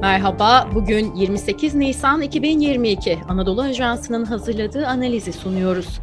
Merhaba, bugün 28 Nisan 2022 Anadolu Ajansı'nın hazırladığı analizi sunuyoruz.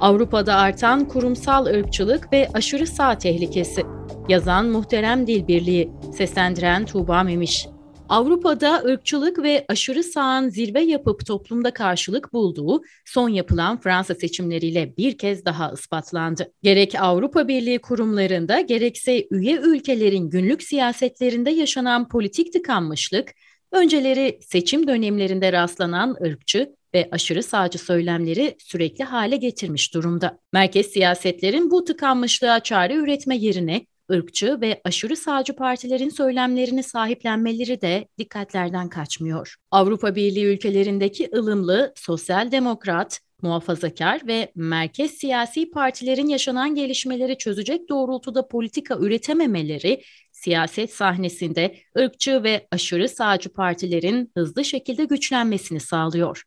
Avrupa'da artan kurumsal ırkçılık ve aşırı sağ tehlikesi. Yazan Muhterem Dil Birliği, seslendiren Tuğba Memiş. Avrupa'da ırkçılık ve aşırı sağın zirve yapıp toplumda karşılık bulduğu son yapılan Fransa seçimleriyle bir kez daha ispatlandı. Gerek Avrupa Birliği kurumlarında gerekse üye ülkelerin günlük siyasetlerinde yaşanan politik tıkanmışlık, önceleri seçim dönemlerinde rastlanan ırkçı ve aşırı sağcı söylemleri sürekli hale getirmiş durumda. Merkez siyasetlerin bu tıkanmışlığa çare üretme yerine ırkçı ve aşırı sağcı partilerin söylemlerini sahiplenmeleri de dikkatlerden kaçmıyor. Avrupa Birliği ülkelerindeki ılımlı sosyal demokrat, muhafazakar ve merkez siyasi partilerin yaşanan gelişmeleri çözecek doğrultuda politika üretememeleri siyaset sahnesinde ırkçı ve aşırı sağcı partilerin hızlı şekilde güçlenmesini sağlıyor.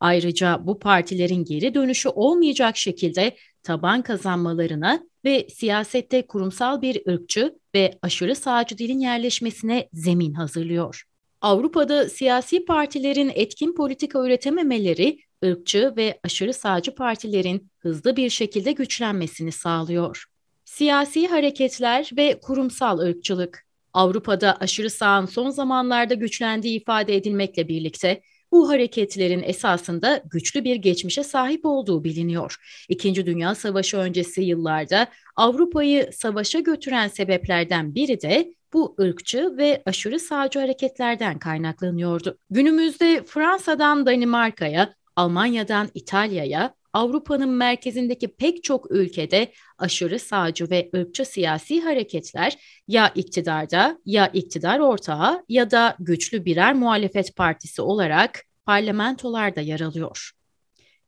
Ayrıca bu partilerin geri dönüşü olmayacak şekilde taban kazanmalarına ve siyasette kurumsal bir ırkçı ve aşırı sağcı dilin yerleşmesine zemin hazırlıyor. Avrupa'da siyasi partilerin etkin politika üretememeleri ırkçı ve aşırı sağcı partilerin hızlı bir şekilde güçlenmesini sağlıyor. Siyasi hareketler ve kurumsal ırkçılık Avrupa'da aşırı sağın son zamanlarda güçlendiği ifade edilmekle birlikte bu hareketlerin esasında güçlü bir geçmişe sahip olduğu biliniyor. İkinci Dünya Savaşı öncesi yıllarda Avrupa'yı savaşa götüren sebeplerden biri de bu ırkçı ve aşırı sağcı hareketlerden kaynaklanıyordu. Günümüzde Fransa'dan Danimarka'ya, Almanya'dan İtalya'ya, Avrupa'nın merkezindeki pek çok ülkede aşırı sağcı ve ırkçı siyasi hareketler ya iktidarda ya iktidar ortağı ya da güçlü birer muhalefet partisi olarak parlamentolarda yer alıyor.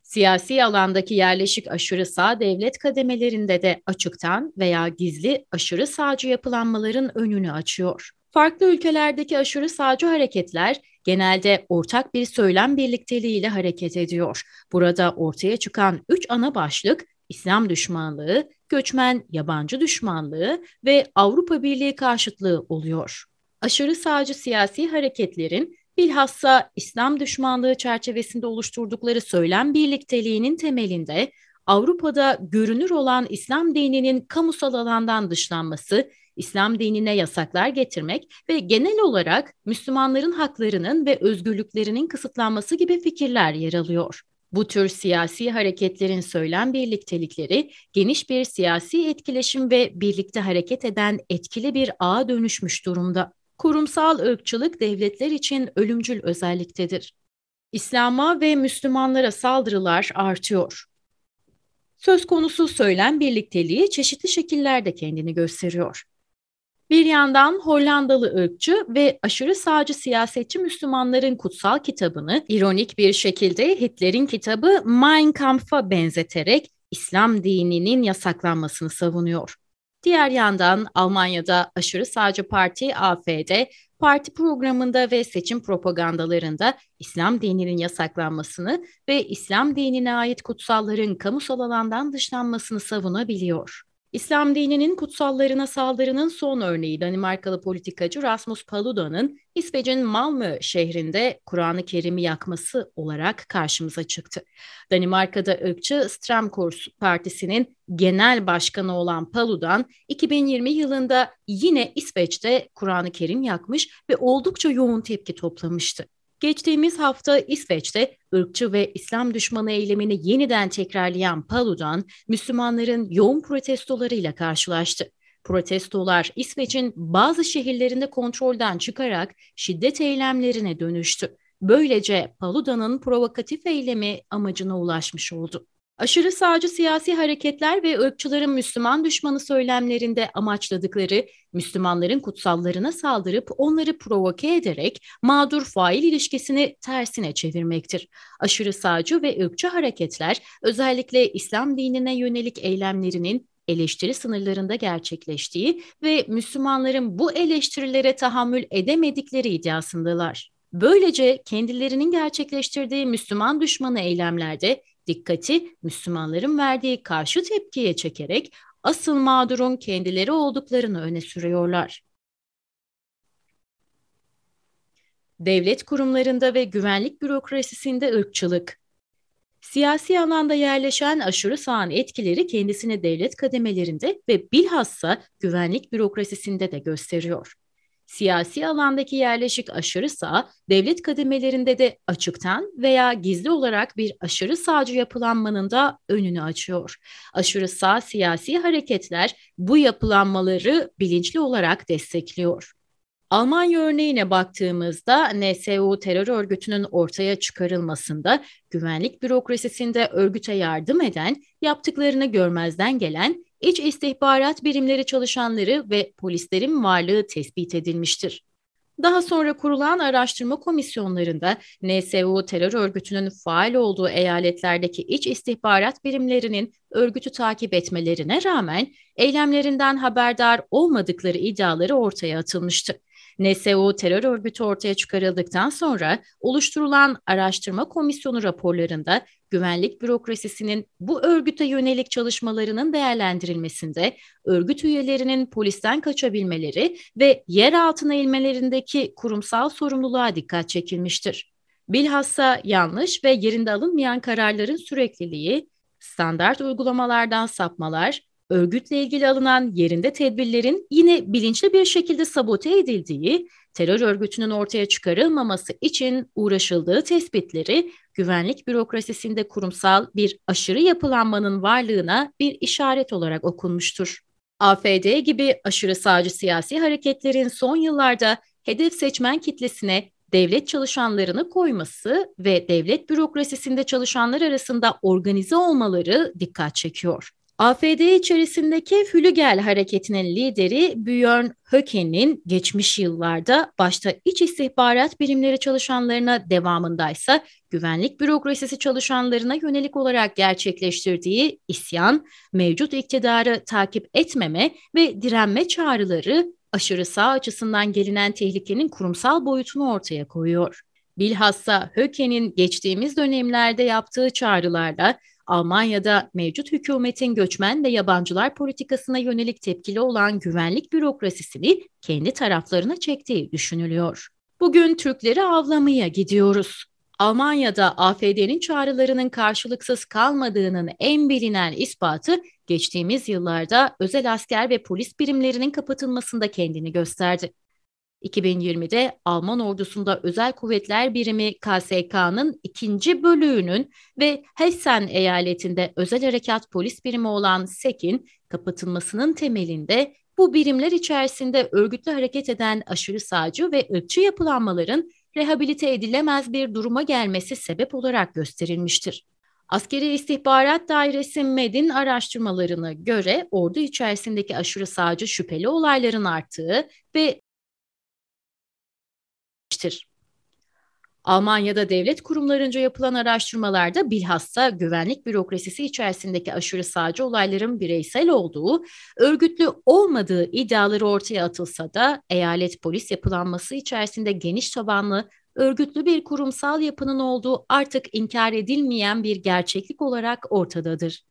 Siyasi alandaki yerleşik aşırı sağ devlet kademelerinde de açıktan veya gizli aşırı sağcı yapılanmaların önünü açıyor. Farklı ülkelerdeki aşırı sağcı hareketler genelde ortak bir söylem birlikteliğiyle hareket ediyor. Burada ortaya çıkan üç ana başlık İslam düşmanlığı, göçmen yabancı düşmanlığı ve Avrupa Birliği karşıtlığı oluyor. Aşırı sağcı siyasi hareketlerin bilhassa İslam düşmanlığı çerçevesinde oluşturdukları söylem birlikteliğinin temelinde Avrupa'da görünür olan İslam dininin kamusal alandan dışlanması, İslam dinine yasaklar getirmek ve genel olarak Müslümanların haklarının ve özgürlüklerinin kısıtlanması gibi fikirler yer alıyor. Bu tür siyasi hareketlerin söylem birliktelikleri geniş bir siyasi etkileşim ve birlikte hareket eden etkili bir ağa dönüşmüş durumda. Kurumsal ırkçılık devletler için ölümcül özelliktedir. İslam'a ve Müslümanlara saldırılar artıyor. Söz konusu söylem birlikteliği çeşitli şekillerde kendini gösteriyor. Bir yandan Hollandalı ırkçı ve aşırı sağcı siyasetçi Müslümanların kutsal kitabını ironik bir şekilde Hitler'in kitabı Mein Kampf'a benzeterek İslam dininin yasaklanmasını savunuyor. Diğer yandan Almanya'da aşırı sağcı parti AFD, parti programında ve seçim propagandalarında İslam dininin yasaklanmasını ve İslam dinine ait kutsalların kamusal alandan dışlanmasını savunabiliyor. İslam dininin kutsallarına saldırının son örneği Danimarkalı politikacı Rasmus Paluda'nın İsveç'in Malmö şehrinde Kur'an-ı Kerim'i yakması olarak karşımıza çıktı. Danimarka'da ırkçı Stramkurs Partisi'nin genel başkanı olan Paludan 2020 yılında yine İsveç'te Kur'an-ı Kerim yakmış ve oldukça yoğun tepki toplamıştı. Geçtiğimiz hafta İsveç'te ırkçı ve İslam düşmanı eylemini yeniden tekrarlayan Paludan, Müslümanların yoğun protestolarıyla karşılaştı. Protestolar İsveç'in bazı şehirlerinde kontrolden çıkarak şiddet eylemlerine dönüştü. Böylece Paluda'nın provokatif eylemi amacına ulaşmış oldu. Aşırı sağcı siyasi hareketler ve ırkçıların Müslüman düşmanı söylemlerinde amaçladıkları Müslümanların kutsallarına saldırıp onları provoke ederek mağdur fail ilişkisini tersine çevirmektir. Aşırı sağcı ve ırkçı hareketler özellikle İslam dinine yönelik eylemlerinin eleştiri sınırlarında gerçekleştiği ve Müslümanların bu eleştirilere tahammül edemedikleri iddiasındalar. Böylece kendilerinin gerçekleştirdiği Müslüman düşmanı eylemlerde dikkati Müslümanların verdiği karşı tepkiye çekerek asıl mağdurun kendileri olduklarını öne sürüyorlar. Devlet kurumlarında ve güvenlik bürokrasisinde ırkçılık. Siyasi alanda yerleşen aşırı sağın etkileri kendisini devlet kademelerinde ve bilhassa güvenlik bürokrasisinde de gösteriyor. Siyasi alandaki yerleşik aşırı sağ, devlet kademelerinde de açıktan veya gizli olarak bir aşırı sağcı yapılanmanın da önünü açıyor. Aşırı sağ siyasi hareketler bu yapılanmaları bilinçli olarak destekliyor. Almanya örneğine baktığımızda NSU terör örgütünün ortaya çıkarılmasında güvenlik bürokrasisinde örgüte yardım eden, yaptıklarını görmezden gelen iç istihbarat birimleri çalışanları ve polislerin varlığı tespit edilmiştir. Daha sonra kurulan araştırma komisyonlarında NSU terör örgütünün faal olduğu eyaletlerdeki iç istihbarat birimlerinin örgütü takip etmelerine rağmen eylemlerinden haberdar olmadıkları iddiaları ortaya atılmıştı. NSO terör örgütü ortaya çıkarıldıktan sonra oluşturulan araştırma komisyonu raporlarında güvenlik bürokrasisinin bu örgüte yönelik çalışmalarının değerlendirilmesinde örgüt üyelerinin polisten kaçabilmeleri ve yer altına ilmelerindeki kurumsal sorumluluğa dikkat çekilmiştir. Bilhassa yanlış ve yerinde alınmayan kararların sürekliliği, standart uygulamalardan sapmalar, örgütle ilgili alınan yerinde tedbirlerin yine bilinçli bir şekilde sabote edildiği, terör örgütünün ortaya çıkarılmaması için uğraşıldığı tespitleri güvenlik bürokrasisinde kurumsal bir aşırı yapılanmanın varlığına bir işaret olarak okunmuştur. AFD gibi aşırı sağcı siyasi hareketlerin son yıllarda hedef seçmen kitlesine devlet çalışanlarını koyması ve devlet bürokrasisinde çalışanlar arasında organize olmaları dikkat çekiyor. AFD içerisindeki Flügel hareketinin lideri Björn Höcke'nin geçmiş yıllarda başta iç istihbarat birimleri çalışanlarına devamındaysa güvenlik bürokrasisi çalışanlarına yönelik olarak gerçekleştirdiği isyan, mevcut iktidarı takip etmeme ve direnme çağrıları aşırı sağ açısından gelinen tehlikenin kurumsal boyutunu ortaya koyuyor. Bilhassa Höcke'nin geçtiğimiz dönemlerde yaptığı çağrılarda Almanya'da mevcut hükümetin göçmen ve yabancılar politikasına yönelik tepkili olan güvenlik bürokrasisini kendi taraflarına çektiği düşünülüyor. Bugün Türkleri avlamaya gidiyoruz. Almanya'da AFD'nin çağrılarının karşılıksız kalmadığının en bilinen ispatı geçtiğimiz yıllarda özel asker ve polis birimlerinin kapatılmasında kendini gösterdi. 2020'de Alman ordusunda Özel Kuvvetler Birimi KSK'nın ikinci bölüğünün ve Hessen eyaletinde Özel Harekat Polis Birimi olan SEK'in kapatılmasının temelinde bu birimler içerisinde örgütlü hareket eden aşırı sağcı ve ırkçı yapılanmaların rehabilite edilemez bir duruma gelmesi sebep olarak gösterilmiştir. Askeri İstihbarat Dairesi MED'in araştırmalarına göre ordu içerisindeki aşırı sağcı şüpheli olayların arttığı ve edilmiştir. Almanya'da devlet kurumlarınca yapılan araştırmalarda bilhassa güvenlik bürokrasisi içerisindeki aşırı sağcı olayların bireysel olduğu, örgütlü olmadığı iddiaları ortaya atılsa da eyalet polis yapılanması içerisinde geniş tabanlı örgütlü bir kurumsal yapının olduğu artık inkar edilmeyen bir gerçeklik olarak ortadadır.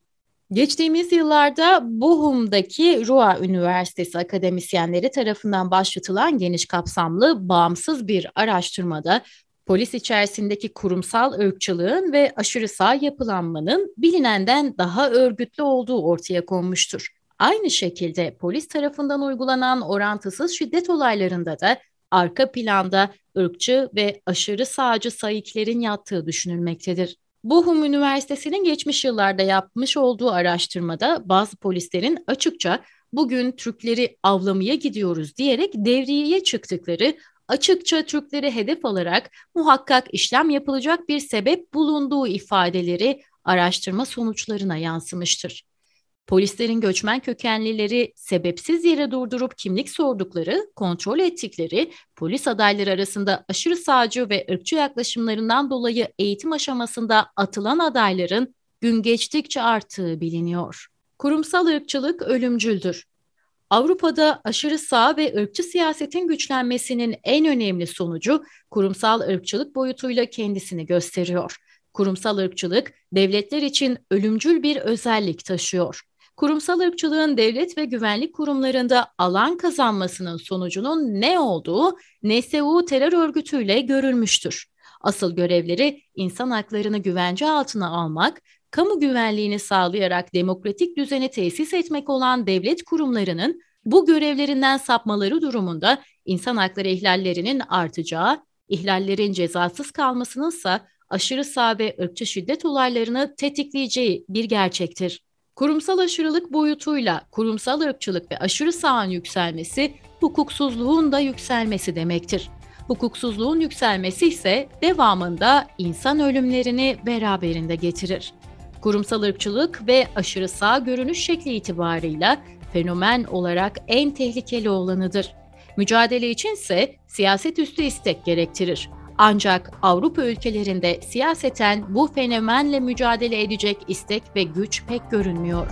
Geçtiğimiz yıllarda Bochum'daki Ruhr Üniversitesi akademisyenleri tarafından başlatılan geniş kapsamlı bağımsız bir araştırmada polis içerisindeki kurumsal ırkçılığın ve aşırı sağ yapılanmanın bilinenden daha örgütlü olduğu ortaya konmuştur. Aynı şekilde polis tarafından uygulanan orantısız şiddet olaylarında da arka planda ırkçı ve aşırı sağcı sayıklerin yattığı düşünülmektedir. Bochum Üniversitesi'nin geçmiş yıllarda yapmış olduğu araştırmada bazı polislerin açıkça bugün Türkleri avlamaya gidiyoruz diyerek devriyeye çıktıkları, açıkça Türkleri hedef alarak muhakkak işlem yapılacak bir sebep bulunduğu ifadeleri araştırma sonuçlarına yansımıştır. Polislerin göçmen kökenlileri sebepsiz yere durdurup kimlik sordukları, kontrol ettikleri, polis adayları arasında aşırı sağcı ve ırkçı yaklaşımlarından dolayı eğitim aşamasında atılan adayların gün geçtikçe arttığı biliniyor. Kurumsal ırkçılık ölümcüldür. Avrupa'da aşırı sağ ve ırkçı siyasetin güçlenmesinin en önemli sonucu kurumsal ırkçılık boyutuyla kendisini gösteriyor. Kurumsal ırkçılık devletler için ölümcül bir özellik taşıyor kurumsal ırkçılığın devlet ve güvenlik kurumlarında alan kazanmasının sonucunun ne olduğu NSU terör örgütüyle görülmüştür. Asıl görevleri insan haklarını güvence altına almak, kamu güvenliğini sağlayarak demokratik düzeni tesis etmek olan devlet kurumlarının bu görevlerinden sapmaları durumunda insan hakları ihlallerinin artacağı, ihlallerin cezasız kalmasınınsa aşırı sağ ve ırkçı şiddet olaylarını tetikleyeceği bir gerçektir. Kurumsal aşırılık boyutuyla kurumsal ırkçılık ve aşırı sağın yükselmesi hukuksuzluğun da yükselmesi demektir. Hukuksuzluğun yükselmesi ise devamında insan ölümlerini beraberinde getirir. Kurumsal ırkçılık ve aşırı sağ görünüş şekli itibarıyla fenomen olarak en tehlikeli olanıdır. Mücadele içinse siyaset üstü istek gerektirir. Ancak Avrupa ülkelerinde siyaseten bu fenomenle mücadele edecek istek ve güç pek görünmüyor.